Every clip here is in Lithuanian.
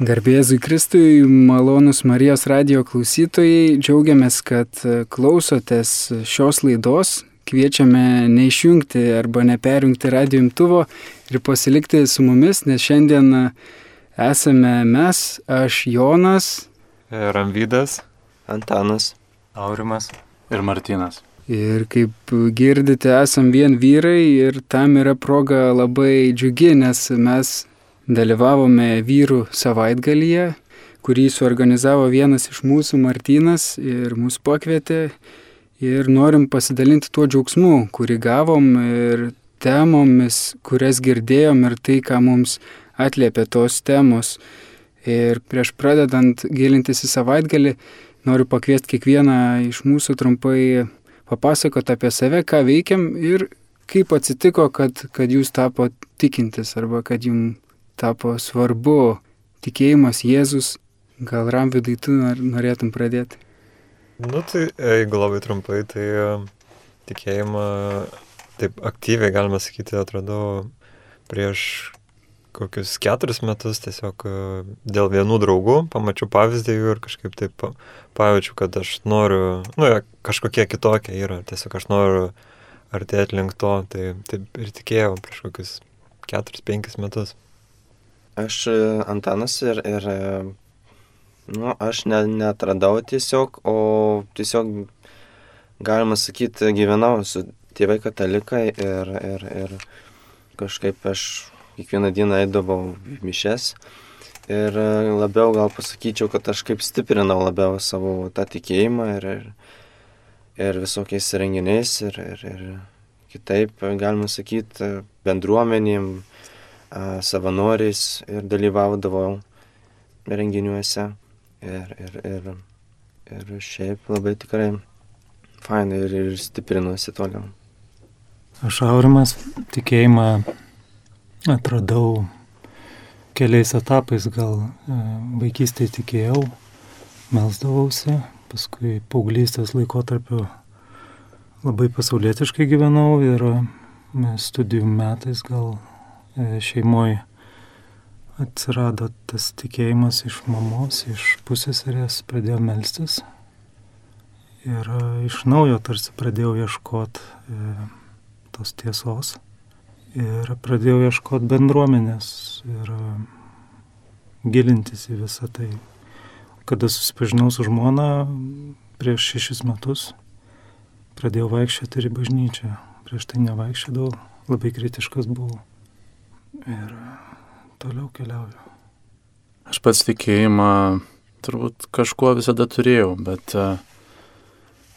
Garbėzui Kristui, malonus Marijos radio klausytojai, džiaugiamės, kad klausotės šios laidos. Kviečiame neišjungti arba neperjungti radio imtuvo ir pasilikti su mumis, nes šiandien esame mes, aš Jonas, Ramvydas, Antanas, Aurimas ir Martinas. Ir kaip girdite, esam vien vyrai ir tam yra proga labai džiugi, nes mes dalyvavome vyrų savaitgalyje, kurį suorganizavo vienas iš mūsų Martynas ir mus pakvietė. Ir norim pasidalinti tuo džiaugsmu, kurį gavom ir temomis, kurias girdėjom ir tai, ką mums atliepia tos temos. Ir prieš pradedant gilintis į savaitgalį, noriu pakviesti kiekvieną iš mūsų trumpai papasakoti apie save, ką veikiam ir kaip atsitiko, kad, kad jūs tapo tikintis arba kad jums tapo svarbu tikėjimas Jėzus. Gal Ramvidai tu norėtum pradėti? Nu tai jeigu labai trumpai, tai e, tikėjimą taip aktyviai, galima sakyti, atradau prieš kokius keturis metus tiesiog e, dėl vienų draugų, pamačiau pavyzdį jų ir kažkaip taip pajaučiu, kad aš noriu, nu, kažkokie kitokie yra, tiesiog aš noriu artėti link to, tai taip ir tikėjau prieš kokius keturis, penkis metus. Aš e, Antanas ir, ir e, nu, aš ne, netradau tiesiog, o tiesiog, galima sakyti, gyvenau su tėvai katalikai ir, ir, ir kažkaip aš kiekvieną dieną eidavau mišes. Ir e, labiau gal pasakyčiau, kad aš kaip stiprinau labiau savo tą tikėjimą ir, ir, ir visokiais renginiais ir, ir, ir kitaip, galima sakyti, bendruomenėm, savanoriais ir dalyvaudavau renginiuose. Ir, ir, ir, ir šiaip labai tikrai fainai ir, ir stiprinuosi toliau. Aš aurimas tikėjimą atradau keliais etapais, gal e, vaikystėje tikėjau, melsdavausi, paskui paauglystės laikotarpiu labai pasaulietiškai gyvenau ir e, studijų metais gal šeimoje atsirado tas tikėjimas iš mamos, iš pusėserės, pradėjau melstis ir e, iš naujo tarsi pradėjau ieškoti e, tos tiesos ir pradėjau ieškoti bendruomenės ir gilintis į visą tai. Kada susipažinau su žmona prieš šešis metus, pradėjau vaikščioti ir į bažnyčią. Prieš tai nevaikščiodavau, labai kritiškas buvau ir toliau keliauju. Aš pats tikėjimą turbūt kažkuo visada turėjau, bet uh,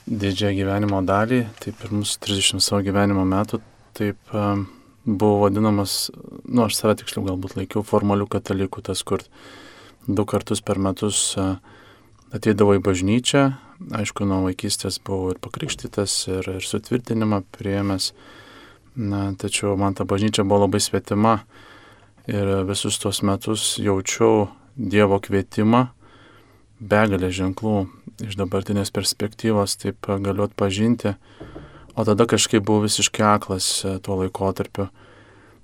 didžiąją gyvenimo dalį, tai pirmus 30 savo gyvenimo metų, taip uh, buvo vadinamas, nu aš save tiksliau galbūt laikiau formalių katalikų, tas kur du kartus per metus ateidavo į bažnyčią, aišku, nuo vaikystės buvau ir pakrikštytas, ir, ir sutvirtinimą prieėmęs. Na, tačiau man ta bažnyčia buvo labai svetima ir visus tuos metus jaučiau Dievo kvietimą, begalę ženklų iš dabartinės perspektyvos taip galiu atpažinti, o tada kažkaip buvau visiškai aklas e, tuo laikotarpiu.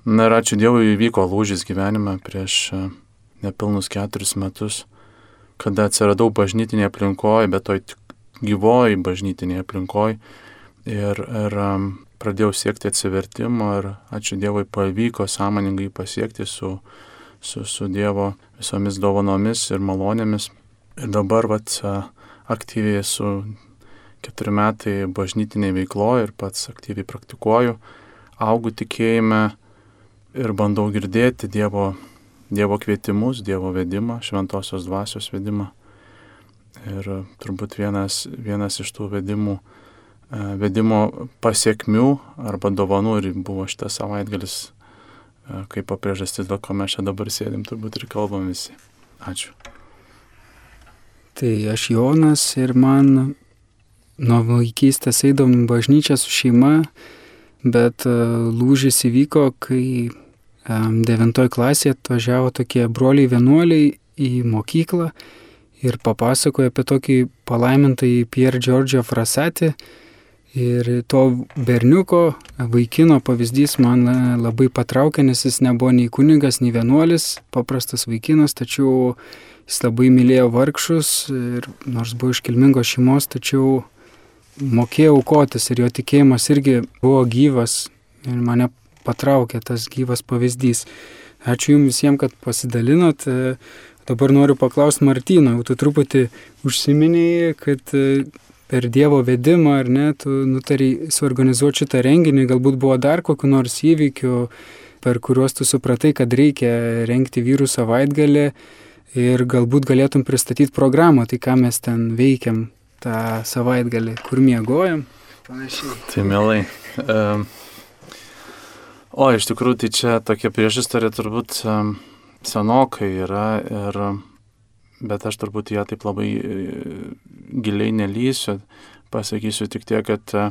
Na ir ačiū Dievui įvyko lūžis gyvenime prieš e, nepilnus keturis metus, kada atsiradau bažnytinėje aplinkoje, bet toj gyvoji bažnytinėje aplinkoje ir, ir pradėjau siekti atsivertimo ir ačiū Dievui pavyko sąmoningai pasiekti su, su, su Dievo visomis dovanomis ir malonėmis. Ir dabar vat, aktyviai esu keturi metai bažnytiniai veikloje ir pats aktyviai praktikuoju, augu tikėjime ir bandau girdėti Dievo, dievo kvietimus, Dievo vedimą, šventosios dvasios vedimą. Ir turbūt vienas, vienas iš tų vedimų vedimo pasiekmių arba dovanų ir buvo šitas savaitgalis e, kaip priežastis, dėl ko mes čia dabar sėdim, turbūt ir kalbam visi. Ačiū. Tai aš Jonas ir man nuo vaikystės eidom bažnyčią su šeima, bet e, lūžis įvyko, kai devintoj klasėje atvažiavo tokie broliai vienuoliai į mokyklą ir papasakojo apie tokį palaimintąjį Pierre Giorgio Frasatį, Ir to berniuko, vaikino pavyzdys man labai patraukė, nes jis nebuvo nei kunigas, nei vienuolis, paprastas vaikinas, tačiau jis labai mylėjo vargšus ir nors buvo iš kilmingos šeimos, tačiau mokėjo aukotis ir jo tikėjimas irgi buvo gyvas ir mane patraukė tas gyvas pavyzdys. Ačiū Jums visiems, kad pasidalinot. Dabar noriu paklausti Martyno, jau tu truputį užsiminėjai, kad per Dievo vedimą, ar ne, tu nutariai suorganizuoti šitą renginį, galbūt buvo dar kokiu nors įvykiu, per kuriuos tu supratai, kad reikia renkti vyrų savaitgalį ir galbūt galėtum pristatyti programą, tai ką mes ten veikiam tą savaitgalį, kur miegojam. Panašiai. Tai mielai. Um, o, iš tikrųjų, tai čia tokia priešistorė turbūt um, senokai yra ir bet aš turbūt ją taip labai e, giliai nelysiu. Pasakysiu tik tiek, kad e,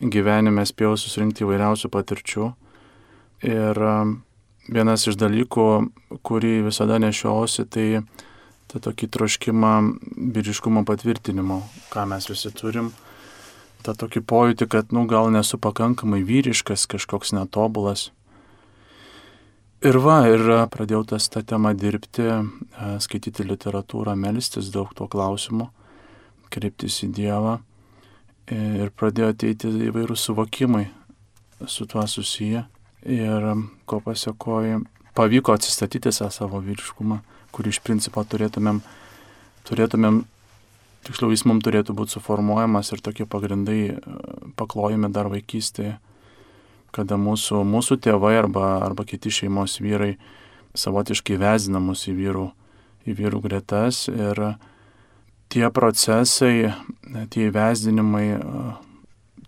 gyvenime spėjau susirinkti įvairiausių patirčių. Ir e, vienas iš dalykų, kurį visada nešiausi, tai tą tokį troškimą vyriškumo patvirtinimo, ką mes visi turim. Ta tokį pojūtį, kad, nu, gal nesu pakankamai vyriškas, kažkoks netobulas. Ir va, ir pradėjau tas tą temą dirbti, skaityti literatūrą, melstis daug to klausimų, kreiptis į Dievą. Ir pradėjo ateiti įvairūs suvokimai su tuo susiję. Ir ko pasiekoji, pavyko atsistatyti tą savo vyriškumą, kurį iš principo turėtumėm, turėtumėm, tiksliau jis mums turėtų būti suformuojamas ir tokie pagrindai paklojami dar vaikystėje kada mūsų, mūsų tėvai arba, arba kiti šeimos vyrai savotiškai vezina mus į vyrų, į vyrų gretas ir tie procesai, tie įvesdinimai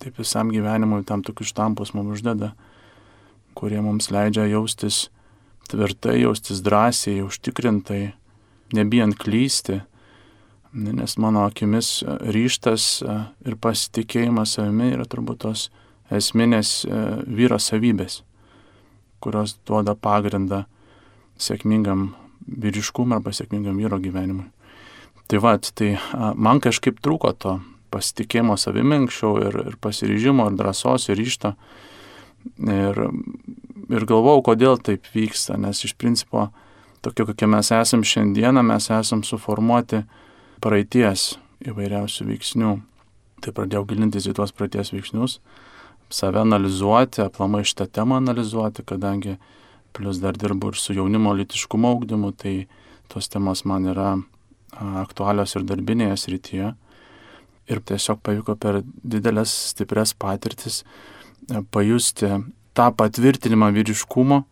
taip visam gyvenimui tam tokius štampus mums uždeda, kurie mums leidžia jaustis tvirtai, jaustis drąsiai, užtikrintai, nebijant klysti, nes mano akimis ryštas ir pasitikėjimas savimi yra turbūt tos esminės e, vyro savybės, kurios duoda pagrindą sėkmingam vyriškumui arba sėkmingam vyro gyvenimui. Tai va, tai man kažkaip trūko to pasitikėjimo savimi anksčiau ir, ir pasiryžimo, ir drąsos, ir ryšto. Ir, ir galvojau, kodėl taip vyksta, nes iš principo tokie, kokie mes esam šiandieną, mes esam suformuoti praeities įvairiausių veiksnių. Tai pradėjau gilintis į tuos praeities veiksnius save analizuoti, aplamai šitą temą analizuoti, kadangi plus dar dirbu ir su jaunimo litiškumo augdymu, tai tos temos man yra aktualios ir darbinėje srityje. Ir tiesiog pavyko per didelės stipres patirtis pajusti tą patvirtinimą vyriškumo,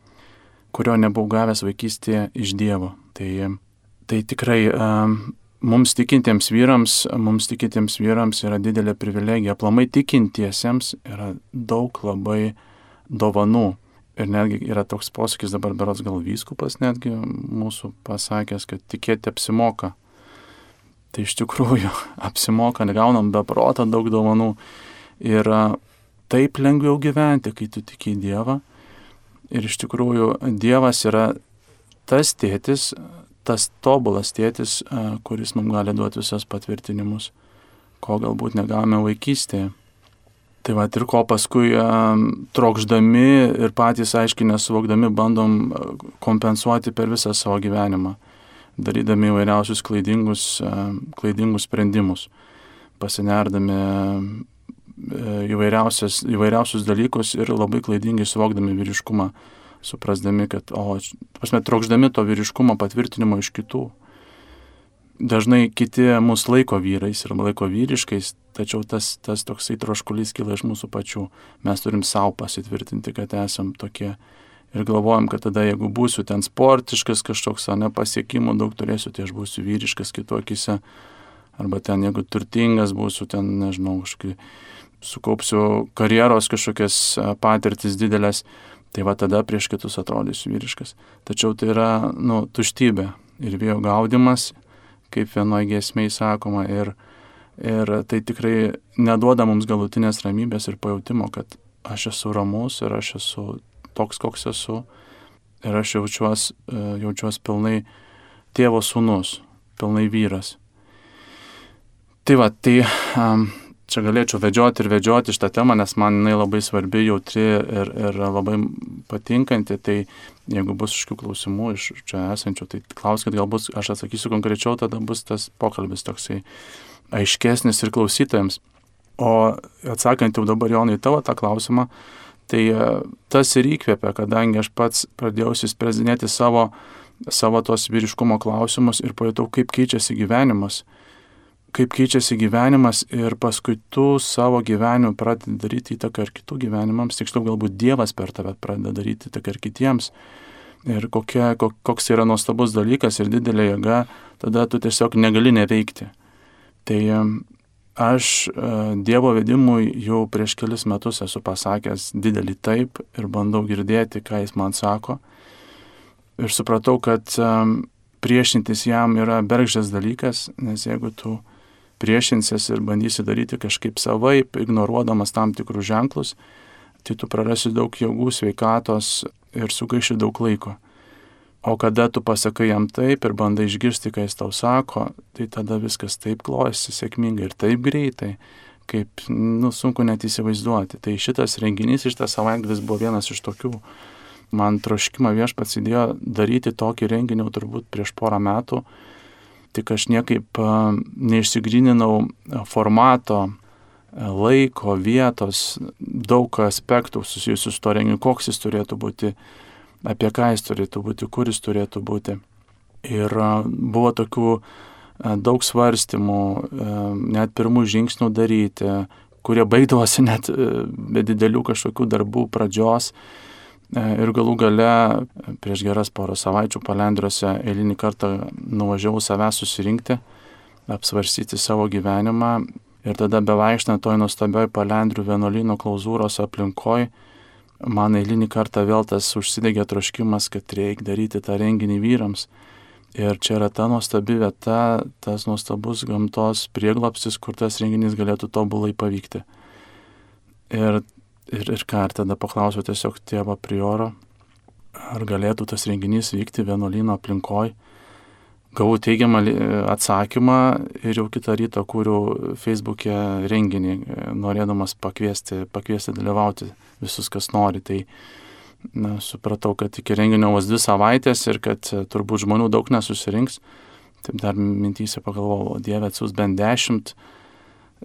kurio nebuvau gavęs vaikystėje iš Dievo. Tai, tai tikrai mums tikintiems vyrams, mums tikintiems vyrams yra didelė privilegija. Aplamai tikintiesiems yra daug labai dovanų. Ir netgi yra toks posakis dabar berots gal vyskupas netgi mūsų pasakęs, kad tikėti apsimoka. Tai iš tikrųjų apsimoka, negaunam be proto daug dovanų. Ir taip lengviau gyventi, kai tu tiki į Dievą. Ir iš tikrųjų Dievas yra tas tėtis, tas tobulas tėtis, kuris mums gali duoti visos patvirtinimus, ko galbūt negavome vaikystėje. Tai va ir ko paskui trokšdami ir patys aiškiai nesuvokdami bandom kompensuoti per visą savo gyvenimą, darydami įvairiausius klaidingus, klaidingus sprendimus, pasinerdami įvairiausius dalykus ir labai klaidingai suvokdami vyriškumą suprasdami, kad, o, pasme, trokšdami to vyriškumo patvirtinimo iš kitų. Dažnai kiti mus laiko vyrais ir laiko vyriškais, tačiau tas, tas toksai troškulys kyla iš mūsų pačių. Mes turim savo pasitvirtinti, kad esam tokie ir galvojam, kad tada jeigu būsiu ten sportiškas kažkoks, ne pasiekimų daug turėsiu, tai aš būsiu vyriškas kitokiose, arba ten jeigu turtingas būsiu, ten, nežinau, kažkaip sukaupsiu karjeros kažkokias patirtis didelės, tai va tada prieš kitus atrodysiu vyriškas. Tačiau tai yra, nu, tuštybė ir vėjo gaudimas, kaip vienoje giesmėje sakoma, ir, ir tai tikrai neduoda mums galutinės ramybės ir pajūtimo, kad aš esu ramus ir aš esu toks, koks esu ir aš jaučiuos, e, jaučiuos pilnai tėvo sūnus, pilnai vyras. Tai va, tai um, čia galėčiau vedžioti ir vedžioti šitą temą, nes man jinai labai svarbi, jautri ir, ir labai patinkanti. Tai jeigu bus iškių klausimų iš čia esančių, tai klauskit, galbūt aš atsakysiu konkrečiau, tada bus tas pokalbis toksai aiškesnis ir klausytojams. O atsakant jau dabar Jonai tavo tą klausimą, tai e, tas ir įkvėpia, kadangi aš pats pradėjau įsisprezdinėti savo, savo tos vyriškumo klausimus ir pajutau, kaip keičiasi gyvenimas kaip keičiasi gyvenimas ir paskui tu savo gyvenimu pradedi daryti įtaką ir kitų gyvenimams, tiksliau galbūt Dievas per tave pradeda daryti įtaką ir kitiems. Ir kokia, koks yra nuostabus dalykas ir didelė jėga, tada tu tiesiog negali neveikti. Tai aš e, Dievo vedimui jau prieš kelis metus esu pasakęs didelį taip ir bandau girdėti, ką jis man sako. Ir supratau, kad priešintis jam yra bergždžias dalykas, nes jeigu tu priešinsies ir bandysi daryti kažkaip savaip, ignoruodamas tam tikrus ženklus, tai tu prarasi daug jėgų, sveikatos ir sugaiši daug laiko. O kada tu pasakai jam taip ir bandai išgirsti, ką jis tau sako, tai tada viskas taip klojasi sėkmingai ir taip greitai, kaip, nu, sunku net įsivaizduoti. Tai šitas renginys, šitas savaitgalis buvo vienas iš tokių. Man troškimą viešpats įdėjo daryti tokį renginį turbūt prieš porą metų tik aš niekaip neišsigryninau formato, laiko, vietos, daug aspektų susijusių su to renginiu, koks jis turėtų būti, apie ką jis turėtų būti, kur jis turėtų būti. Ir buvo tokių daug svarstymų, net pirmų žingsnių daryti, kurie baigdavosi net be didelių kažkokių darbų pradžios E, ir galų gale prieš geras porą savaičių palendriuose eilinį kartą nuvažiavau savęs susirinkti, apsvarstyti savo gyvenimą ir tada bevaikštant toj nuostabioj palendrių vienuolino klauzūros aplinkoj, man eilinį kartą vėl tas užsidegė troškimas, kad reikia daryti tą renginį vyrams. Ir čia yra ta nuostabi vieta, tas nuostabus gamtos prieglapsis, kur tas renginys galėtų tobulai pavykti. Ir Ir, ir ką, ir tada paklausiau tiesiog tėvo prioro, ar galėtų tas renginys vykti vienuolino aplinkoj. Gavau teigiamą atsakymą ir jau kitą rytą kūriau Facebook'e renginį, norėdamas pakviesti, pakviesti dalyvauti visus, kas nori. Tai na, supratau, kad iki renginio vos dvi savaitės ir kad turbūt žmonių daug nesusirinks. Taip dar mintyse pagalvojau, Dieve atsiūs bent dešimt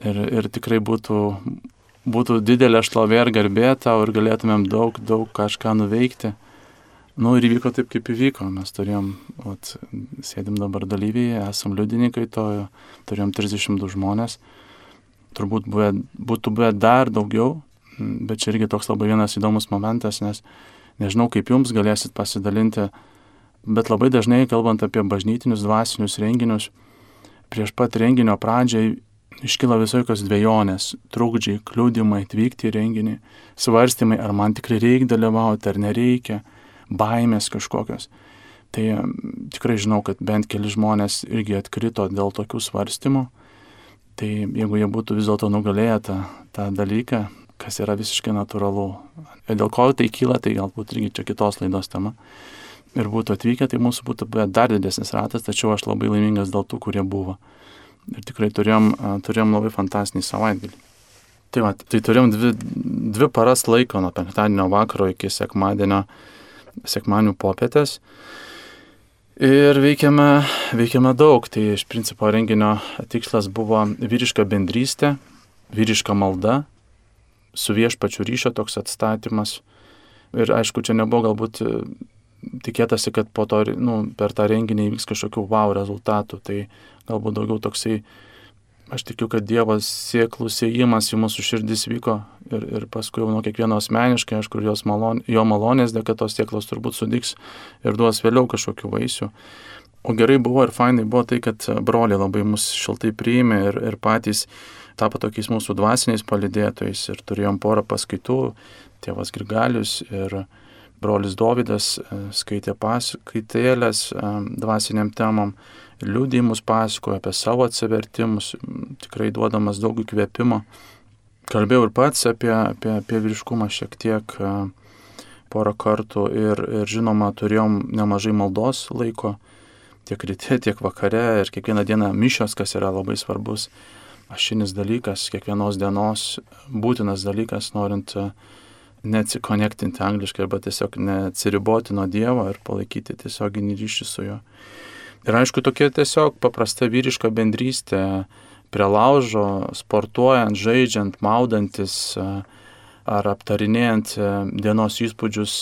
ir, ir tikrai būtų būtų didelė šlovė ir garbė tau ir galėtumėm daug, daug kažką nuveikti. Nu ir įvyko taip, kaip įvyko. Mes turėjom, ot, sėdim dabar dalyviai, esam liudininkai to, turėjom 32 žmonės. Turbūt buvę, būtų buvę dar daugiau, bet čia irgi toks labai vienas įdomus momentas, nes nežinau, kaip jums galėsit pasidalinti, bet labai dažnai, kalbant apie bažnytinius dvasinius renginius, prieš pat renginio pradžiai iškyla visokios dviejonės, trukdžiai, kliūdimai atvykti į renginį, svarstymai, ar man tikrai reikia dalyvauti, ar nereikia, baimės kažkokios. Tai tikrai žinau, kad bent keli žmonės irgi atkrito dėl tokių svarstymų. Tai jeigu jie būtų vis dėlto nugalėję tą, tą dalyką, kas yra visiškai natūralu. Dėl ko tai kyla, tai galbūt irgi čia kitos laidos tema. Ir būtų atvykę, tai mūsų būtų dar didesnis ratas, tačiau aš labai laimingas dėl tų, kurie buvo ir tikrai turėjom, turėjom labai fantastinį savaitgalį. Tai, va, tai turėjom dvi, dvi paras laiko nuo penktadienio vakaro iki sekmadienio, sekmanių popietės. Ir veikiame, veikiame daug. Tai iš principo renginio tikslas buvo vyriška bendrystė, vyriška malda, su viešpačiu ryšio toks atstatymas. Ir aišku, čia nebuvo galbūt tikėtasi, kad po to, nu, per tą renginį įvyks kažkokių wow rezultatų. Tai galbūt daugiau toksai, aš tikiu, kad Dievas sieklų siejimas į mūsų širdis vyko ir, ir paskui jau nuo kiekvieno asmeniškai, aišku, malon, jo malonės dėka tos sieklos turbūt sudiks ir duos vėliau kažkokių vaisių. O gerai buvo ir fainai buvo tai, kad broliai labai mus šiltai priėmė ir, ir patys tapo tokiais mūsų dvasiniais palidėtojais ir turėjom porą paskaitų, tėvas Grigalius ir brolis Dovydas e, skaitė paskaitėlės e, dvasiniam temam, liūdėjimus pasakojo apie savo atsivertimus, tikrai duodamas daug įkvėpimo. Kalbėjau ir pats apie, apie, apie vyriškumą šiek tiek e, porą kartų ir, ir žinoma turėjom nemažai maldos laiko, tiek ryte, tiek vakare ir kiekvieną dieną mišios, kas yra labai svarbus ašinis dalykas, kiekvienos dienos būtinas dalykas, norint e, neatsikonektinti angliškai arba tiesiog neatsiriboti nuo Dievo ir palaikyti tiesioginį ryšį su juo. Ir aišku, tokia tiesiog paprasta vyriška bendrystė prie laužo, sportuojant, žaidžiant, maudantis ar aptarinėjant dienos įspūdžius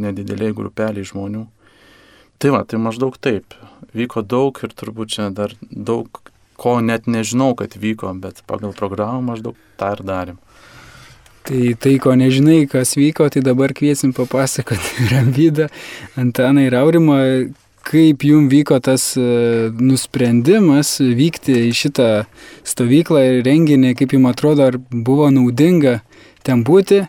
nedideliai grupeliai žmonių. Tai va, tai maždaug taip. Vyko daug ir turbūt čia dar daug ko net nežinau, kad vyko, bet pagal programą maždaug tą ir darėm. Tai tai, ko nežinai, kas vyko, tai dabar kviesim papasakoti Ramvydą, Antaną ir Aurimą, kaip jum vyko tas e, nusprendimas vykti į šitą stovyklą ir renginį, kaip jums atrodo, ar buvo naudinga ten būti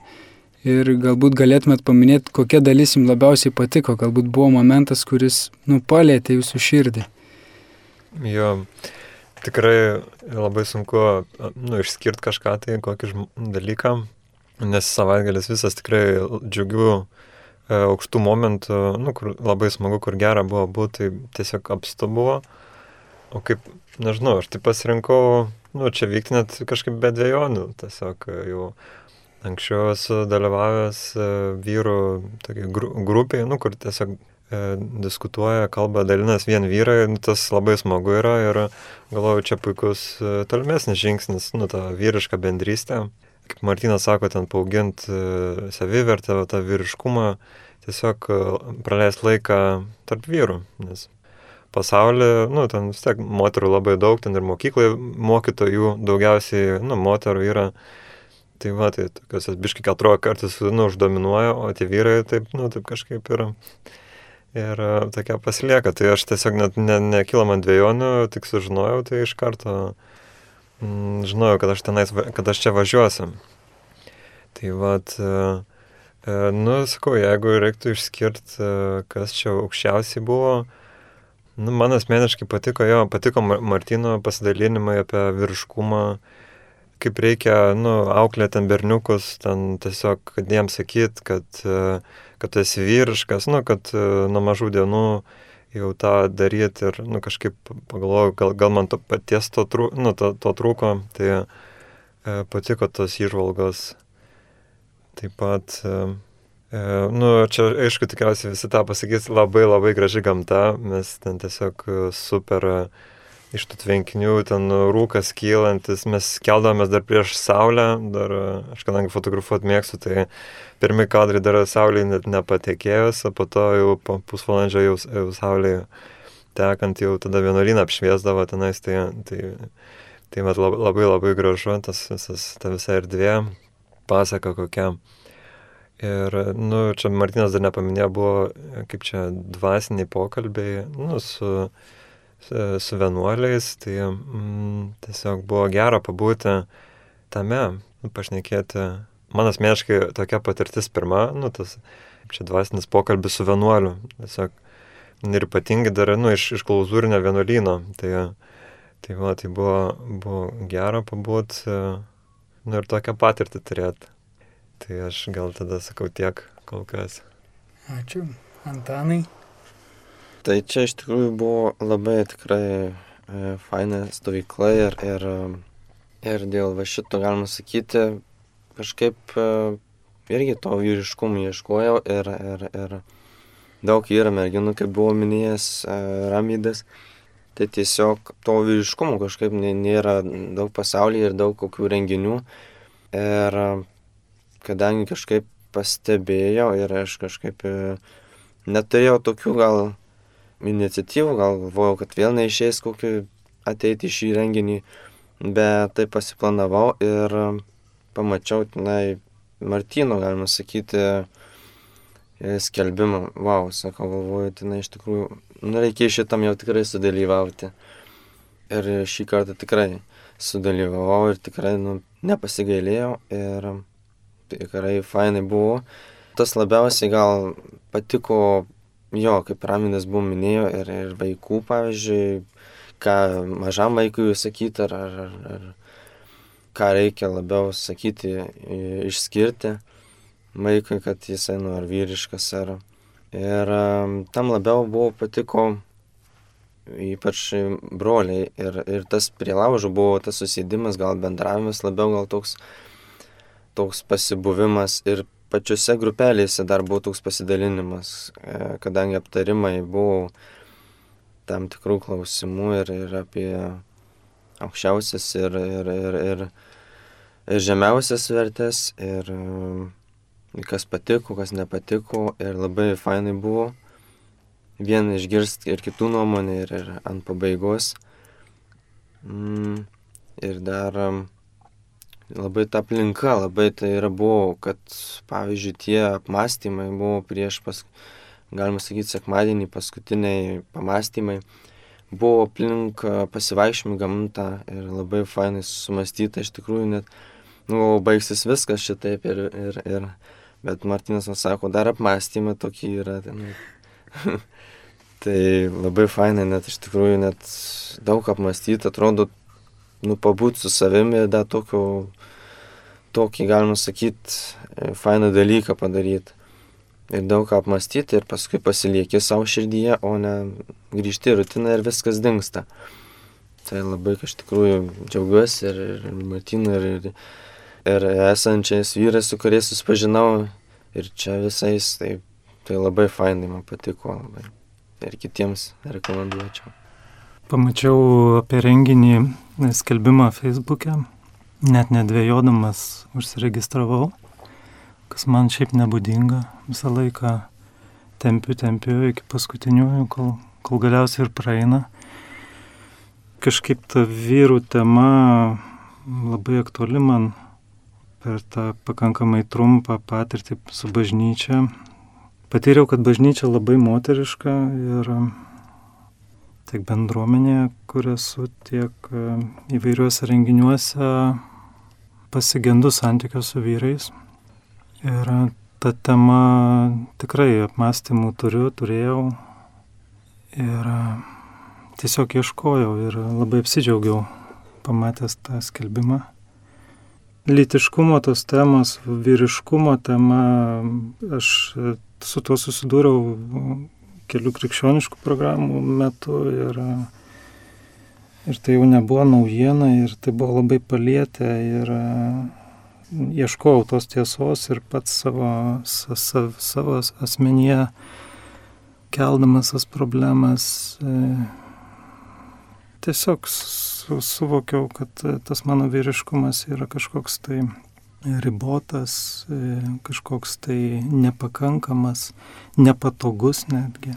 ir galbūt galėtumėt paminėti, kokia dalis jums labiausiai patiko, galbūt buvo momentas, kuris nu, palėtė jūsų širdį. Jo, tikrai labai sunku nu, išskirti kažką tai, kokį dalyką, nes savaitgalis visas tikrai džiugių e, aukštų momentų, nu, kur labai smagu, kur gera buvo būti, tai tiesiog apstu buvo. O kaip, nežinau, aš tai pasirinkau, nu, čia vykti net kažkaip be dviejonių, tiesiog jau anksčiau esu dalyvavęs e, vyrų grupiai, nu, kur tiesiog E, diskutuoja, kalba, dalinas vien vyrai, nu, tas labai smagu yra ir galvoju, čia puikus e, tolimesnis žingsnis, nu, ta vyriška bendrystė. Kaip Martinas sako, ten paauginti e, savivertę, tą vyriškumą, tiesiog praleisti laiką tarp vyrų, nes pasaulyje, nu, ten vis tiek moterų labai daug, ten ir mokykloje mokytojų daugiausiai, nu, moterų yra. Tai va, tai tokios biškai atrodo kartais, nu, uždominuoja, o tie vyrai taip, nu, taip kažkaip yra ir e, tokia pasilieka. Tai aš tiesiog net ne, nekilo man dviejonių, tik sužinojau, tai iš karto mm, žinojau, kad aš, tenais, kad aš čia važiuosiu. Tai vad, nu, sakau, jeigu reiktų išskirti, kas čia aukščiausiai buvo, nu, man asmeniškai patiko jo, patiko Martino pasidalinimai apie vyriškumą, kaip reikia, nu, auklėti ten berniukus, ten tiesiog, kad jiems sakyt, kad uh, kad tu esi vyriškas, nu, kad nuo mažų dienų jau tą daryti ir, nu, kažkaip pagalvojau, gal, gal man to paties to, trū, nu, to, to trūko, tai e, patiko tos įžvalgos. Taip pat, e, e, nu, čia aišku, tikriausiai visi tą pasakys, labai labai graži gamta, mes ten tiesiog super e, iš tų tvenkinių, ten rūkas kylantis, mes keldavomės dar prieš saulę, dar aš kadangi fotografuot mėgstu, tai pirmi kadrai dar saulė net nepatekėjus, o po to jau po pusvalandžio jau, jau saulė tekant jau tada vienuolyną apšviesdavo tenais, tai, tai, tai mat, labai, labai labai gražu, tas visas, ta visa erdvė, pasaka kokia. Ir, nu, čia Martinas dar nepaminėjo, buvo kaip čia dvasiniai pokalbiai, nu, su su vienuoliais, tai mm, tiesiog buvo gera pabūti tame, nu, pašnekėti. Man asmeniškai tokia patirtis pirma, nu, tas čia dvasinis pokalbis su vienuoliu. Tiesiog ir ypatingai dar, nu, iš, iš klauzūrinio vienuolyno. Tai, tai, va, tai buvo, buvo gera pabūti, nu, ir tokią patirtį turėti. Tai aš gal tada sakau tiek kol kas. Ačiū. Antanai. Tai čia iš tikrųjų buvo labai tikrai e, faina stovykla ir, ir, ir dėl va šito galima sakyti, kažkaip e, irgi to vyriškumo ieškojau ir, ir, ir daug yra merginų, kaip buvo minėjęs e, Ramydas. Tai tiesiog to vyriškumo kažkaip nėra daug pasaulyje ir daug kokių renginių. Ir kadangi kažkaip pastebėjau ir aš kažkaip neturėjau tokių gal iniciatyvų, gal galvojau, kad vėl neišės kokį ateiti į šį renginį, bet tai pasiplanavau ir pamačiau tenai Martino, galima sakyti, skelbimą. Wow, sakau, galvoju, tenai iš tikrųjų, nu reikia šitam jau tikrai sudalyvauti. Ir šį kartą tikrai sudalyvavau ir tikrai nu, nepasigailėjau ir tikrai fainai buvo. Tas labiausiai gal patiko Jo, kaip Raminas buvo minėjo, ir, ir vaikų, pavyzdžiui, ką mažam vaikui sakyti, ar, ar, ar, ar ką reikia labiau sakyti, išskirti vaikui, kad jisai nu ar vyriškas, ar... Ir tam labiau buvo patiko ypač broliai. Ir, ir tas prie laužo buvo tas susėdimas, gal bendravimas labiau, gal toks, toks pasibuvimas. Ir pačiose grupelėse dar buvo toks pasidalinimas, e, kadangi aptarimai buvo tam tikrų klausimų ir, ir apie aukščiausias ir, ir, ir, ir, ir žemiausias vertės. Ir, kas patiko, kas nepatiko ir labai fainai buvo vien išgirsti ir kitų nuomonę ir, ir ant pabaigos. Mm, ir dar labai ta aplinka, labai tai yra buvo, kad pavyzdžiui tie apmąstymai buvo prieš, pas, galima sakyti, sekmadienį paskutiniai pamastymai, buvo aplink pasivaikščiojimą gamtą ir labai fainai sumastyta, iš tikrųjų net, nu, baigsis viskas šitaip ir, ir, ir Bet Martinas sako, dar apmąstymą tokį yra. Tai, nu, tai labai fainai, net iš tikrųjų net daug apmąstyti, atrodo, nu, pabūt su savimi, dar tokio, tokį, galima sakyti, fainą dalyką padaryti. Ir daug ką apmastyti ir paskui pasilieki savo širdyje, o ne grįžti į rutiną ir viskas dinksta. Tai labai, iš tikrųjų, džiaugiuosi ir, ir Martinu, ir, ir ir esančiais vyrais, su kuriais susipažinau ir čia visais, tai, tai labai fainai man patiko labai. Ir kitiems rekomenduočiau. Pamačiau apie renginį skelbimą Facebook'e, net nedvėjodamas užsiregistravau, kas man šiaip nebūdinga, visą laiką tempiu, tempiu iki paskutiniųjų, kol, kol galiausiai ir praeina. Kažkaip ta vyrų tema labai aktuali man per tą pakankamai trumpą patirtį su bažnyčia patyriau, kad bažnyčia labai moteriška ir tiek bendruomenėje, kur esu, tiek e, įvairiuose renginiuose pasigendu santykio su vyrais. Ir ta tema tikrai apmąstymų turiu, turėjau ir tiesiog ieškojau ir labai apsidžiaugiau pamatęs tą skelbimą litiškumo tos temos, vyriškumo tema, aš su tuo susidūriau kelių krikščioniškų programų metu ir, ir tai jau nebuvo naujiena ir tai buvo labai palietę ir ieškojau tos tiesos ir pats savo, savo, savo asmenyje keldamas tas problemas tiesiog su, suvokiau, kad e, tas mano vyriškumas yra kažkoks tai ribotas, e, kažkoks tai nepakankamas, nepatogus netgi.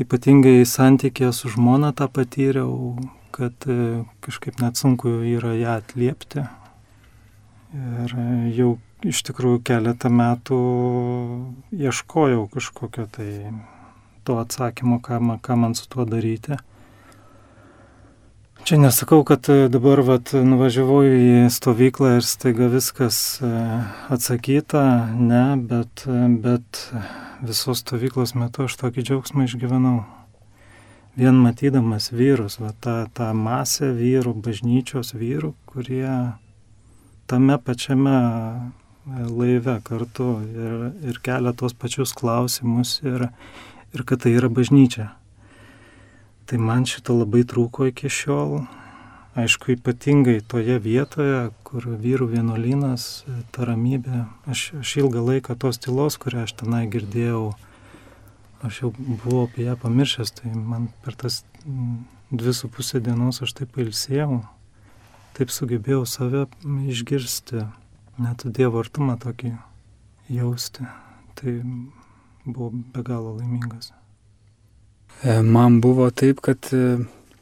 Ypatingai santykė su žmona tą patyriau, kad e, kažkaip net sunku yra ją atliepti. Ir jau iš tikrųjų keletą metų ieškojau kažkokio tai to atsakymo, ką, ką man su tuo daryti. Čia nesakau, kad e, dabar vat, nuvažiavau į stovyklą ir staiga viskas e, atsakyta, ne, bet, e, bet visos stovyklos metu aš tokį džiaugsmą išgyvenau. Vien matydamas vyrus, va, tą, tą masę vyrų, bažnyčios vyrų, kurie tame pačiame laive kartu ir, ir kelia tos pačius klausimus ir, ir kad tai yra bažnyčia. Tai man šito labai trūko iki šiol. Aišku, ypatingai toje vietoje, kur vyrų vienuolynas, ta ramybė. Aš, aš ilgą laiką tos tylos, kurią aš tenai girdėjau, aš jau buvau apie ją pamiršęs, tai man per tas dvi su pusė dienos aš taip pailsėjau, taip sugebėjau save išgirsti, net Dievo artumą tokį jausti. Tai buvau be galo laimingas. E, man buvo taip, kad e,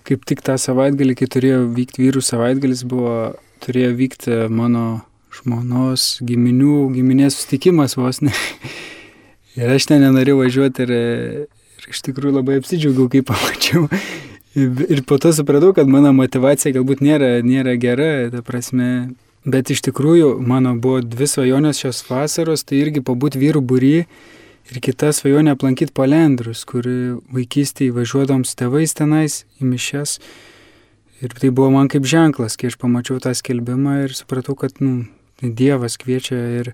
kaip tik tą savaitgalį, kai turėjo vykti vyrų savaitgalis, buvo, turėjo vykti mano žmonos giminių, giminės sustikimas vos ne. Ir aš ten nenorėjau važiuoti ir, ir iš tikrųjų labai apsidžiaugiau, kai pamačiau. Ir po to supratau, kad mano motivacija galbūt nėra, nėra gera, ta prasme. Bet iš tikrųjų mano buvo dvi svajonės šios vasaros, tai irgi pabūti vyrų būry Ir kita svajonė aplankyti palendrus, kur vaikystėje važiuodom su tėvais tenais į mišes. Ir tai buvo man kaip ženklas, kai aš pamačiau tą skelbimą ir supratau, kad nu, Dievas kviečia. Ir...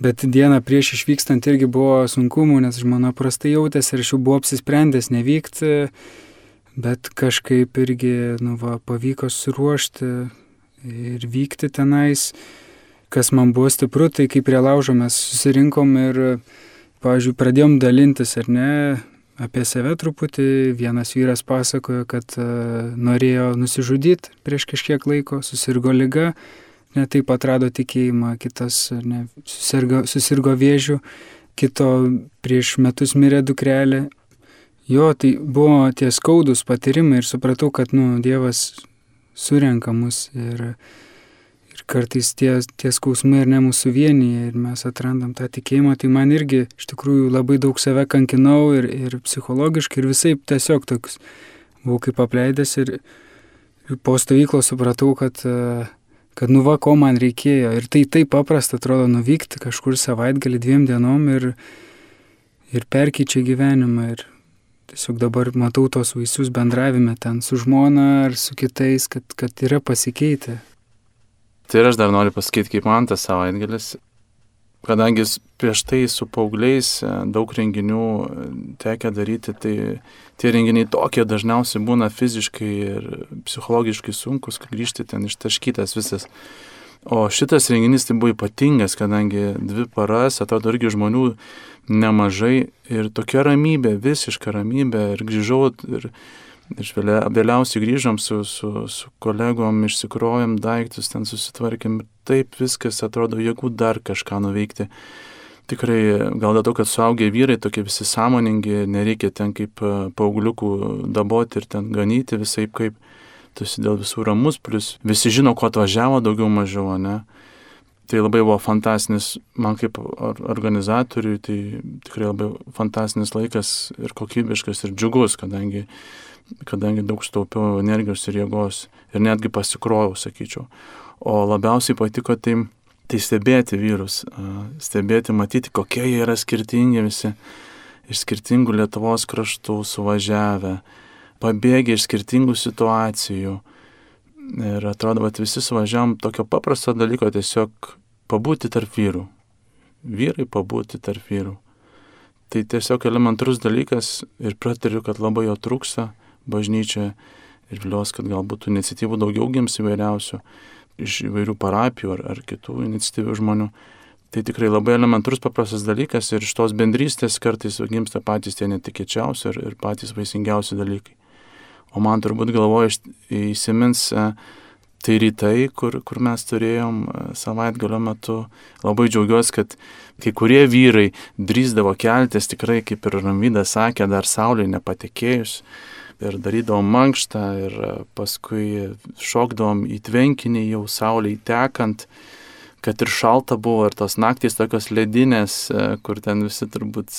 Bet dieną prieš išvykstant irgi buvo sunkumų, nes žmona prastai jautėsi ir aš jau buvau apsisprendęs nevykti. bet kažkaip irgi, nu, va, pavyko suruošti ir vykti tenais. Kas man buvo stipru, tai kaip prie laužo mes susirinkom ir, pavyzdžiui, pradėjom dalintis, ar ne, apie save truputį. Vienas vyras pasakojo, kad uh, norėjo nusižudyti prieš kažkiek laiko, susirgo lyga, netaip atrado tikėjimą, kitas ne, susirgo, susirgo vėžių, kito prieš metus mirė dukrelė. Jo, tai buvo tie skaudus patyrimai ir supratau, kad, nu, Dievas surenka mus ir, ir kartais tie, tie skausmai ir ne mūsų vienyje ir mes atrandam tą tikėjimą, tai man irgi iš tikrųjų labai daug save kankinau ir, ir psichologiškai ir visai tiesiog toks buvau kaip apleidęs ir, ir po stovyklos supratau, kad, kad nu va, ko man reikėjo ir tai taip paprasta atrodo nuvykti kažkur savaitgalį dviem dienom ir, ir perkyčia gyvenimą ir tiesiog dabar matau tos vaisius bendravime ten su žmona ar su kitais, kad, kad yra pasikeitę. Tai ir aš dar noriu pasakyti, kaip man tas savaitgalis, kadangi prieš tai su paaugliais e, daug renginių e, tekia daryti, tai tie renginiai tokie dažniausiai būna fiziškai ir psichologiškai sunkus, kai grįžti ten ištaškytas visas. O šitas renginys tai buvo ypatingas, kadangi dvi paras, atrodo, irgi žmonių nemažai ir tokia ramybė, visiška ramybė ir grįžau ir, ir vėliausiai grįžom su, su, su kolegom, išsikrovėm daiktus, ten susitvarkėm taip viskas atrodo, jėgų dar kažką nuveikti. Tikrai gal dėl to, kad suaugę vyrai tokie visi sąmoningi, nereikia ten kaip e, paaugliukų daboti ir ten ganyti visai kaip, tu esi dėl visų ramus, plus visi žino, ko atvažiavo daugiau mažiau, ne? Tai labai buvo fantastinis, man kaip organizatoriui, tai tikrai labai fantastinis laikas ir kokybiškas ir džiugus, kadangi, kadangi daug staupiau energijos ir jėgos ir netgi pasikrovau, sakyčiau. O labiausiai patiko tai, tai stebėti vyrus, stebėti, matyti, kokie jie yra skirtingi visi, iš skirtingų Lietuvos kraštų suvažiavę, pabėgę iš skirtingų situacijų. Ir atrodo, kad visi suvažiavam tokio paprasto dalyko tiesiog pabūti tarp vyrų. Vyrai pabūti tarp vyrų. Tai tiesiog elementarus dalykas ir pratariu, kad labai jo trūksta bažnyčioje ir viliuosi, kad gal būtų iniciatyvų daugiau gims įvairiausių iš įvairių parapijų ar, ar kitų iniciatyvių žmonių. Tai tikrai labai elementarus paprastas dalykas ir iš tos bendrystės kartais gimsta patys tie netikėčiausi ir, ir patys vaisingiausi dalykai. O man turbūt galvoje įsimins Tai rytai, kur, kur mes turėjom e, savaitgalio metu, labai džiaugiuosi, kad kai kurie vyrai drįzdavo keltis tikrai, kaip ir Ramvydas sakė, dar saulė nepatekėjus. Ir darydavom mankštą ir e, paskui šokdavom į tvenkinį jau sauliai tekant, kad ir šalta buvo ir tos naktys tokios ledinės, e, kur ten visi turbūt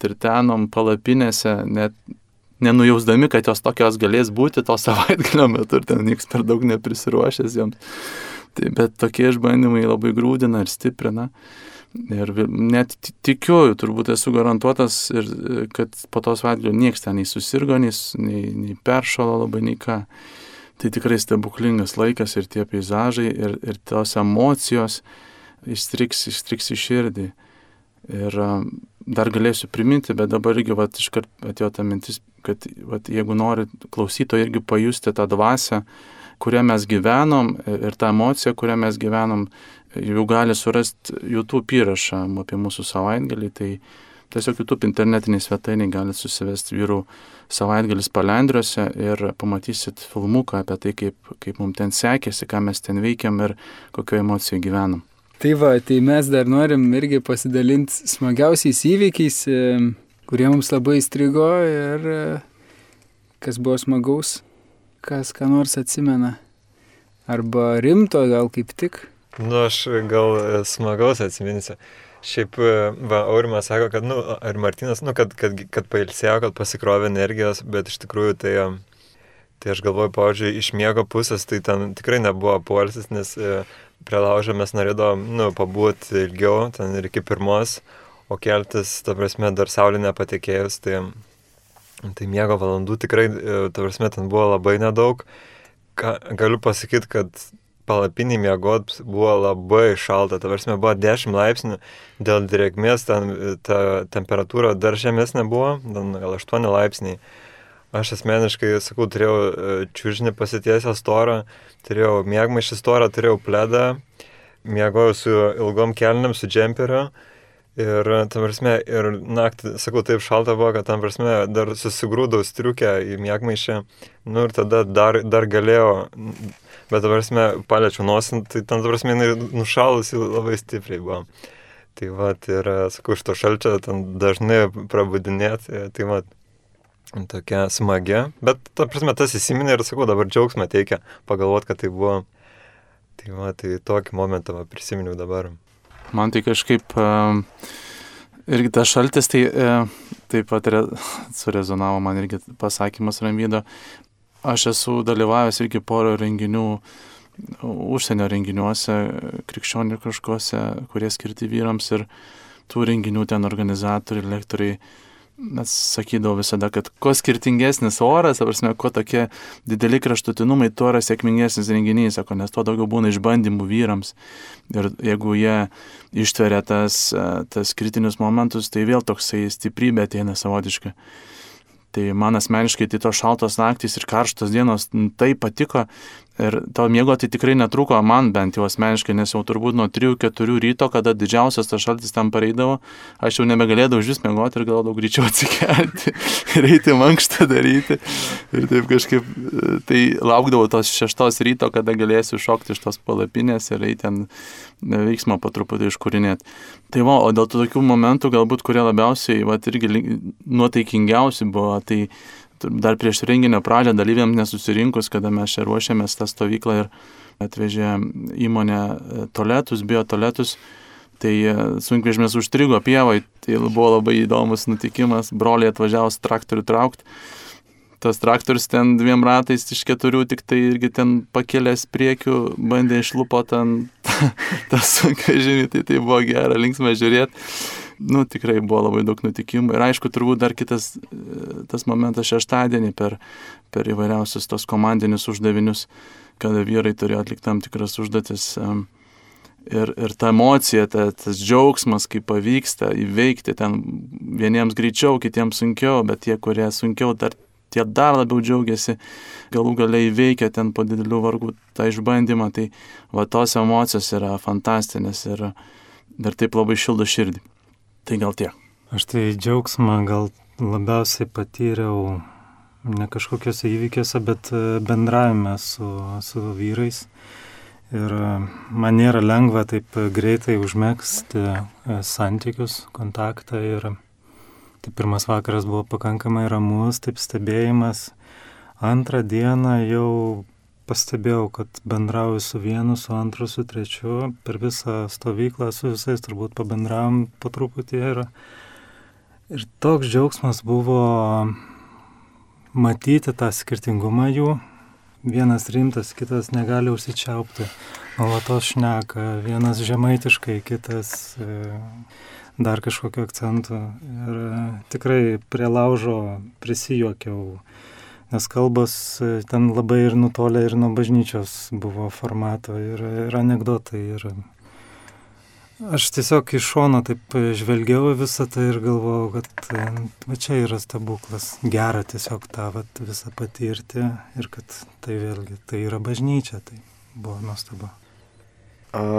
tirtenom palapinėse, net nenujausdami, kad jos tokios galės būti to savaitgalio metu ir ten niekas per daug neprisiruošęs joms. Tai, bet tokie išbandymai labai grūdina ir stiprina. Ir net tikiu, turbūt esu garantuotas, ir, kad po to savaitgalio niekas ten nei susirgo, nei, nei, nei peršalo labai, nei ką. Tai tikrai stebuklingas laikas ir tie peizažai, ir, ir tos emocijos išstriks, išstriks į širdį. Ir dar galėsiu priminti, bet dabar irgi vat, iškart atėjo ta mintis, kad vat, jeigu nori klausyto irgi pajusti tą dvasę, kurią mes gyvenom ir tą emociją, kurią mes gyvenom, jau gali surasti YouTube įrašą apie mūsų savaitgalį, tai tiesiog YouTube internetiniai svetainiai gali susivesti vyrų savaitgalis palendriuose ir pamatysit filmuką apie tai, kaip, kaip mums ten sekėsi, ką mes ten veikiam ir kokio emocijoje gyvenam. Tai va, tai mes dar norim irgi pasidalinti smagiausiais įvykiais, e, kurie mums labai įstrigo ir e, kas buvo smagaus, kas ką nors atsimena. Arba rimto gal kaip tik. Nu, aš gal e, smagaus atsiminsiu. Šiaip, va, Aurimas sako, kad, nu, ir Martinas, nu, kad, kad, kad pailsėjo, kad pasikrovė energijos, bet iš tikrųjų tai, tai aš galvoju, pavyzdžiui, iš miego pusės tai ten tikrai nebuvo poilsis, nes prie laužo mes norėdavom, nu, pabūti ilgiau, ten ir iki pirmos, o keltis, ta prasme, dar saulė nepatekėjus, tai, tai miego valandų tikrai, e, ta prasme, ten buvo labai nedaug. Ka, galiu pasakyti, kad palapinį miegot buvo labai šalta, ta prasme, buvo 10 laipsnių, dėl drėgmės ten ta temperatūra dar žemesnė buvo, gal 8 laipsniai. aš asmeniškai, sakau, turėjau e, čiūžinį pasitiesę storą, turėjau mėgmaišį storą, turėjau pledą, mėgojau su ilgom kelniam, su džemperiu. Ir, tam prasme, ir naktį, sakau, taip šalta buvo, kad tam prasme dar susigrūdau striukę į mėgmaišį. Nu ir tada dar, dar galėjau, bet tam prasme paliečiau nosint, tai tam prasme nušalusi labai stipriai buvo. Tai va, ir, sakau, iš to šalčio ten dažnai prabudinėti, tai va, tokia smagia. Bet, ta prasme, tas įsiminė ir, sakau, dabar džiaugsmą teikia pagalvoti, kad tai buvo. Tai va, tai tokį momentą va, prisiminiau dabar. Man tai kažkaip irgi tas šaltis, tai uh, taip pat re, surezonavo man irgi pasakymas Ramydo. Aš esu dalyvavęs irgi poro renginių užsienio renginiuose, krikščioniškuose, kurie skirti vyrams ir tų renginių ten organizatoriai, lektoriai mes sakydavau visada, kad kuo skirtingesnis oras, prasme, kuo tokie dideli kraštutinumai, tuo yra sėkmingesnis renginys, sako, nes tuo daugiau būna išbandymų vyrams. Ir jeigu jie ištveria tas, tas kritinius momentus, tai vėl toksai stiprybė ateina savotiškai. Tai man asmeniškai tai tos šaltos naktys ir karštos dienos tai patiko ir to miego tai tikrai netruko man bent jau asmeniškai, nes jau turbūt nuo 3-4 ryto, kada didžiausias tas šaltis tam pareidavo, aš jau nebegalėdavau vis miegoti ir galvodavau greičiau atsikelti ir eiti mankštą daryti. Ir taip kažkaip, tai laukdavau tos šeštos ryto, kada galėsiu šokti iš tos palapinės ir eiti ten veiksmą po truputį iškūrinėti. Tai va, o dėl tų tokių momentų, galbūt kurie labiausiai, va, irgi nuotaikingiausi buvo, tai dar prieš renginio pradžią dalyviams nesusirinkus, kada mes čia ruošėmės tą stovyklą ir atvežė įmonę e, toletus, biotoletus, tai e, sunkvežimės užstrigo pievai, tai buvo labai įdomus nutikimas, broliai atvažiavo traktorių traukti tas traktorius ten dviem ratais iš keturių, tik tai irgi ten pakėlęs priekių, bandė išlupo ten tas sunkvežimį, tai tai buvo gera, linksma žiūrėti. Nu, tikrai buvo labai daug nutikimų. Ir aišku, turbūt dar kitas tas momentas šeštadienį per, per įvairiausius tos komandinius uždavinius, kada vyrai turėjo atlikti tam tikras užduotis. Ir, ir ta emocija, ta, tas džiaugsmas, kaip pavyksta įveikti ten vieniems greičiau, kitiems sunkiau, bet tie, kurie sunkiau, dar tie dar labiau džiaugiasi, galų galiai veikia ten po didelių vargų tą išbandymą, tai va tos emocijos yra fantastinės ir dar taip labai šildo širdį. Tai gal tiek. Aš tai džiaugsmą gal labiausiai patyriau ne kažkokiuose įvykiuose, bet e, bendravime su, su vyrais. Ir e, man nėra lengva taip greitai užmėgsti e, santykius, kontaktą ir Tai pirmas vakaras buvo pakankamai ramus, taip stebėjimas. Antrą dieną jau pastebėjau, kad bendrauju su vienu, su antru, su trečiu. Per visą stovyklą su visais turbūt pabendravom po truputį. Ir, ir toks džiaugsmas buvo matyti tą skirtingumą jų. Vienas rimtas, kitas negali užsičiaupti. Nuolatos šneka, vienas žemaitiškai, kitas... E, dar kažkokio akcento. Ir e, tikrai prie laužo prisijuokiau, nes kalbos e, ten labai ir nutolę ir nuo bažnyčios buvo formato ir, ir anegdotai. Ir aš tiesiog iš šono taip žvelgiau visą tai ir galvojau, kad e, va čia yra stebuklas. Gera tiesiog tą va, visą patirti ir kad tai vėlgi tai yra bažnyčia. Tai buvo nuostabu.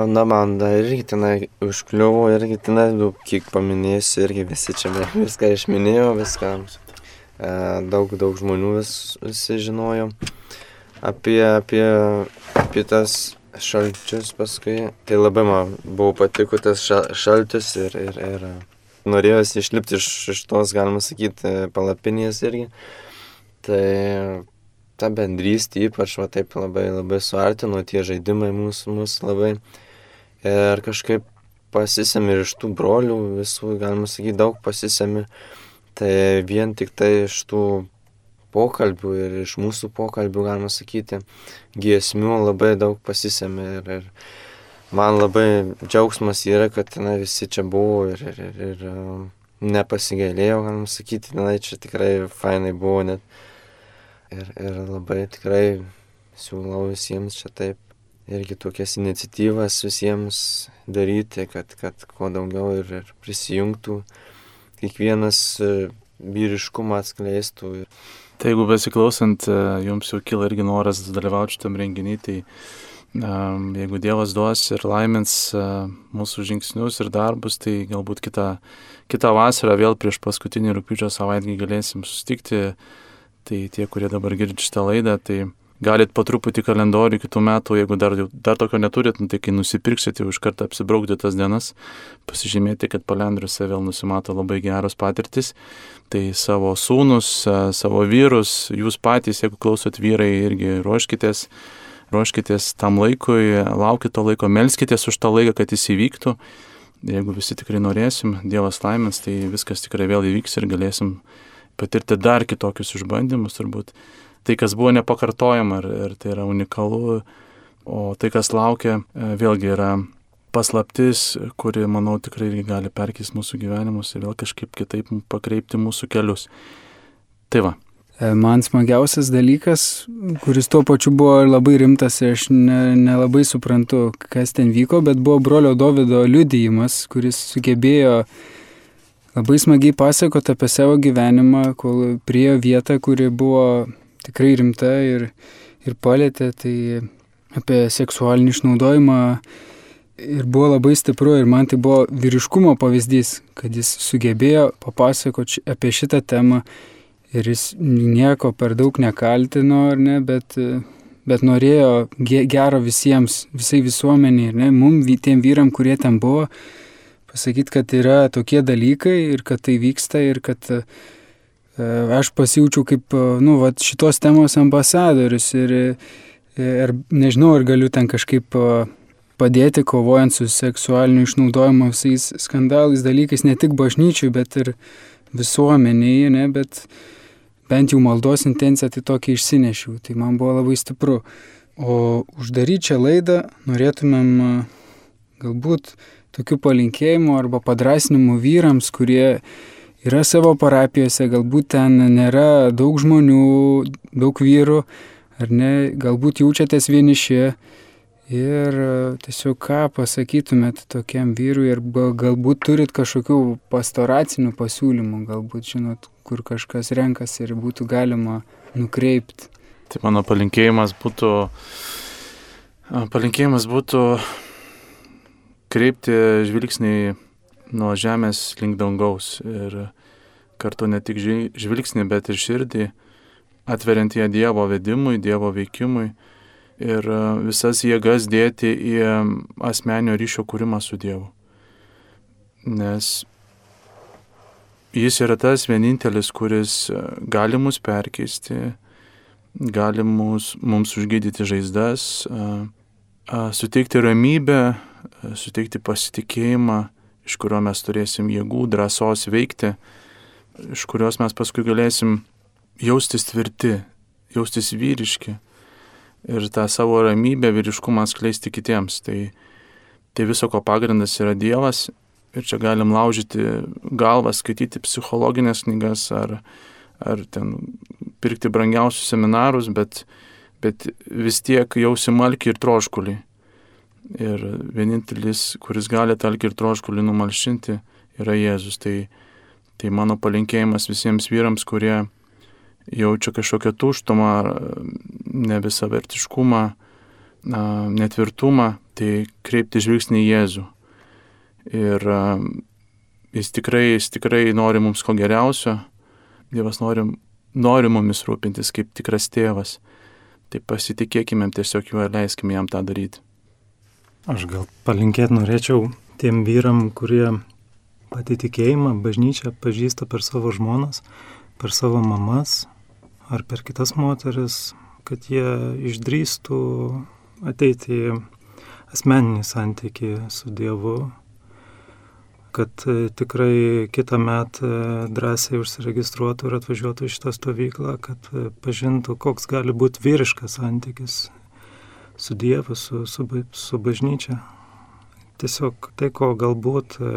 Na, man dar irgi tenai užkliuvo, irgi tenai, nu, kiek paminėsiu, irgi visi čia viską išminėjo, viską. E, daug, daug žmonių vis, visi žinojo apie, apie, apie tas šalčius paskui. Tai labai man buvo patiko tas šaltis ir, ir, ir norėjosi išlipti iš, iš tos, galima sakyti, palapinės irgi. Tai ta bendrystė ypač va taip labai labai suartino tie žaidimai mūsų, mūsų labai. Ir kažkaip pasisemi ir iš tų brolių visų, galima sakyti, daug pasisemi. Tai vien tik tai iš tų pokalbių ir iš mūsų pokalbių, galima sakyti, giesmių labai daug pasisemi. Ir, ir man labai džiaugsmas yra, kad tenai visi čia buvo ir, ir, ir, ir nepasigailėjau, galima sakyti, tenai čia tikrai fainai buvo net Ir, ir labai tikrai siūlau visiems čia taip irgi tokias iniciatyvas visiems daryti, kad, kad kuo daugiau ir, ir prisijungtų, kiekvienas e, vyriškumą atskleistų Tai jeigu besiklausant, e, jums jau kyla irgi noras dalyvauti šitam renginį, tai um, jeigu Dievas duos ir laimins mūsų žingsnius ir darbus, tai galbūt kitą, kitą vasarą vėl prieš paskutinį rūpiučio savaitgalį galėsim susitikti. Tai tie, kurie dabar girdži šitą laidą, tai galit po truputį kalendorių kitų metų, jeigu dar, dar tokio neturit, nu, tai kai nusipirksit, jau iš karto apsibraukti tas dienas, pasižymėti, kad palendriuose vėl nusimato labai geros patirtis. Tai savo sūnus, savo vyrus, jūs patys, jeigu klausot vyrai, irgi ruoškitės, ruoškitės tam laikui, laukite to laiko, melskitės už tą laiką, kad jis įvyktų. Jeigu visi tikrai norėsim, Dievas laimės, tai viskas tikrai vėl įvyks ir galėsim patirti dar kitokius išbandymus turbūt tai, kas buvo nepakartojama ir, ir tai yra unikalu, o tai, kas laukia, e, vėlgi yra paslaptis, kuri, manau, tikrai gali perkeisti mūsų gyvenimus ir vėl kažkaip kitaip pakreipti mūsų kelius. Tai va. E, man smagiausias dalykas, kuris tuo pačiu buvo labai rimtas ir aš nelabai ne suprantu, kas ten vyko, bet buvo brolio Davido liudijimas, kuris sugebėjo labai smagiai pasakoti apie savo gyvenimą, kol priejo vietą, kuri buvo tikrai rimta ir, ir palėtė, tai apie seksualinį išnaudojimą ir buvo labai stipru ir man tai buvo vyriškumo pavyzdys, kad jis sugebėjo papasakoti apie šitą temą ir jis nieko per daug nekaltino, ar ne, bet, bet norėjo gero visiems, visai visuomeniai, ne, mum, tiem vyram, kurie ten buvo, pasakyti, kad yra tokie dalykai ir kad tai vyksta ir kad uh, aš pasijaučiau kaip, e, nu, va, šitos temos ambasadorius ir, e, ir nežinau, ar galiu ten kažkaip padėti kovojant su seksualiniu išnaudojimu visais skandalais dalykais, ne tik bažnyčiui, bet ir visuomenėje, ne, bet bent jau maldos intenciją tai tokia išsinešiau, tai man buvo labai stipru. O uždaryti šią laidą norėtumėm galbūt tokių palinkėjimų arba padrasinimų vyrams, kurie yra savo parapijose, galbūt ten nėra daug žmonių, daug vyrų, ar ne, galbūt jaučiatės vieniši. Ir e, tiesiog ką pasakytumėt tokiam vyrui ir galbūt turit kažkokių pastoracinių pasiūlymų, galbūt žinot, kur kažkas renkasi ir būtų galima nukreipti. Tai mano palinkėjimas būtų, palinkėjimas būtų kreipti žvilgsnį nuo žemės link dangaus ir kartu ne tik žvilgsnį, bet ir širdį, atveriant ją Dievo vedimui, Dievo veikimui ir e, visas jėgas dėti į asmenio ryšio kūrimą su Dievu. Nes Jis yra tas vienintelis, kuris e, gali mus perkeisti, gali mus, mums užgydyti žaizdas, e, suteikti ramybę, suteikti pasitikėjimą iš kurio mes turėsim jėgų, drąsos veikti, iš kurios mes paskui galėsim jaustis tvirti, jaustis vyriški ir tą savo ramybę, vyriškumą skleisti kitiems. Tai, tai viso ko pagrindas yra Dievas ir čia galim laužyti galvą, skaityti psichologinės knygas ar, ar ten pirkti brangiausius seminarus, bet, bet vis tiek jausim alkį ir troškulį. Ir vienintelis, kuris gali talkį ir troškulį numalšinti, yra Jėzus. Tai, tai mano palinkėjimas visiems vyrams, kurie jaučia kažkokią tuštumą, nevisavertiškumą, netvirtumą, tai kreipti žvilgsnį į Jėzų. Ir jis tikrai, jis tikrai nori mums ko geriausio, Dievas nori, nori mumis rūpintis kaip tikras tėvas. Tai pasitikėkime tiesiog juo ir leiskime jam tą daryti. Aš gal palinkėti norėčiau tiem vyram, kurie patį tikėjimą, bažnyčią pažįsta per savo žmonas, per savo mamas ar per kitas moteris, kad jie išdrįstų ateiti į asmeninį santykį su Dievu, kad e, tikrai kitą metą e, drąsiai užsiregistruotų ir atvažiuotų į šitą stovyklą, kad e, pažintų, koks gali būti vyriškas santykis su Dievu, su, su, su bažnyčia. Tiesiog tai, ko galbūt e,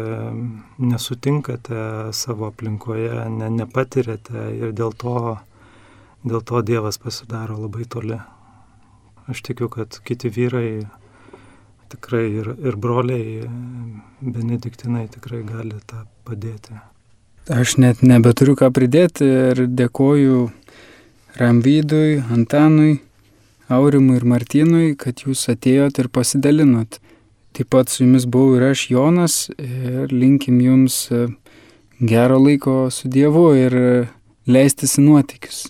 nesutinkate savo aplinkoje, ne, nepatirėte ir dėl to, dėl to Dievas pasidaro labai toli. Aš tikiu, kad kiti vyrai tikrai ir, ir broliai benediktinai tikrai gali tą padėti. Aš net nebeturiu ką pridėti ir dėkoju Ramvydui, Antanui, Aurimui ir Martynui, kad jūs atėjot ir pasidalinot. Taip pat su jumis buvau ir aš Jonas ir linkim jums e, gero laiko su Dievu ir leistis į nuotykius.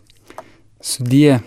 Sudie.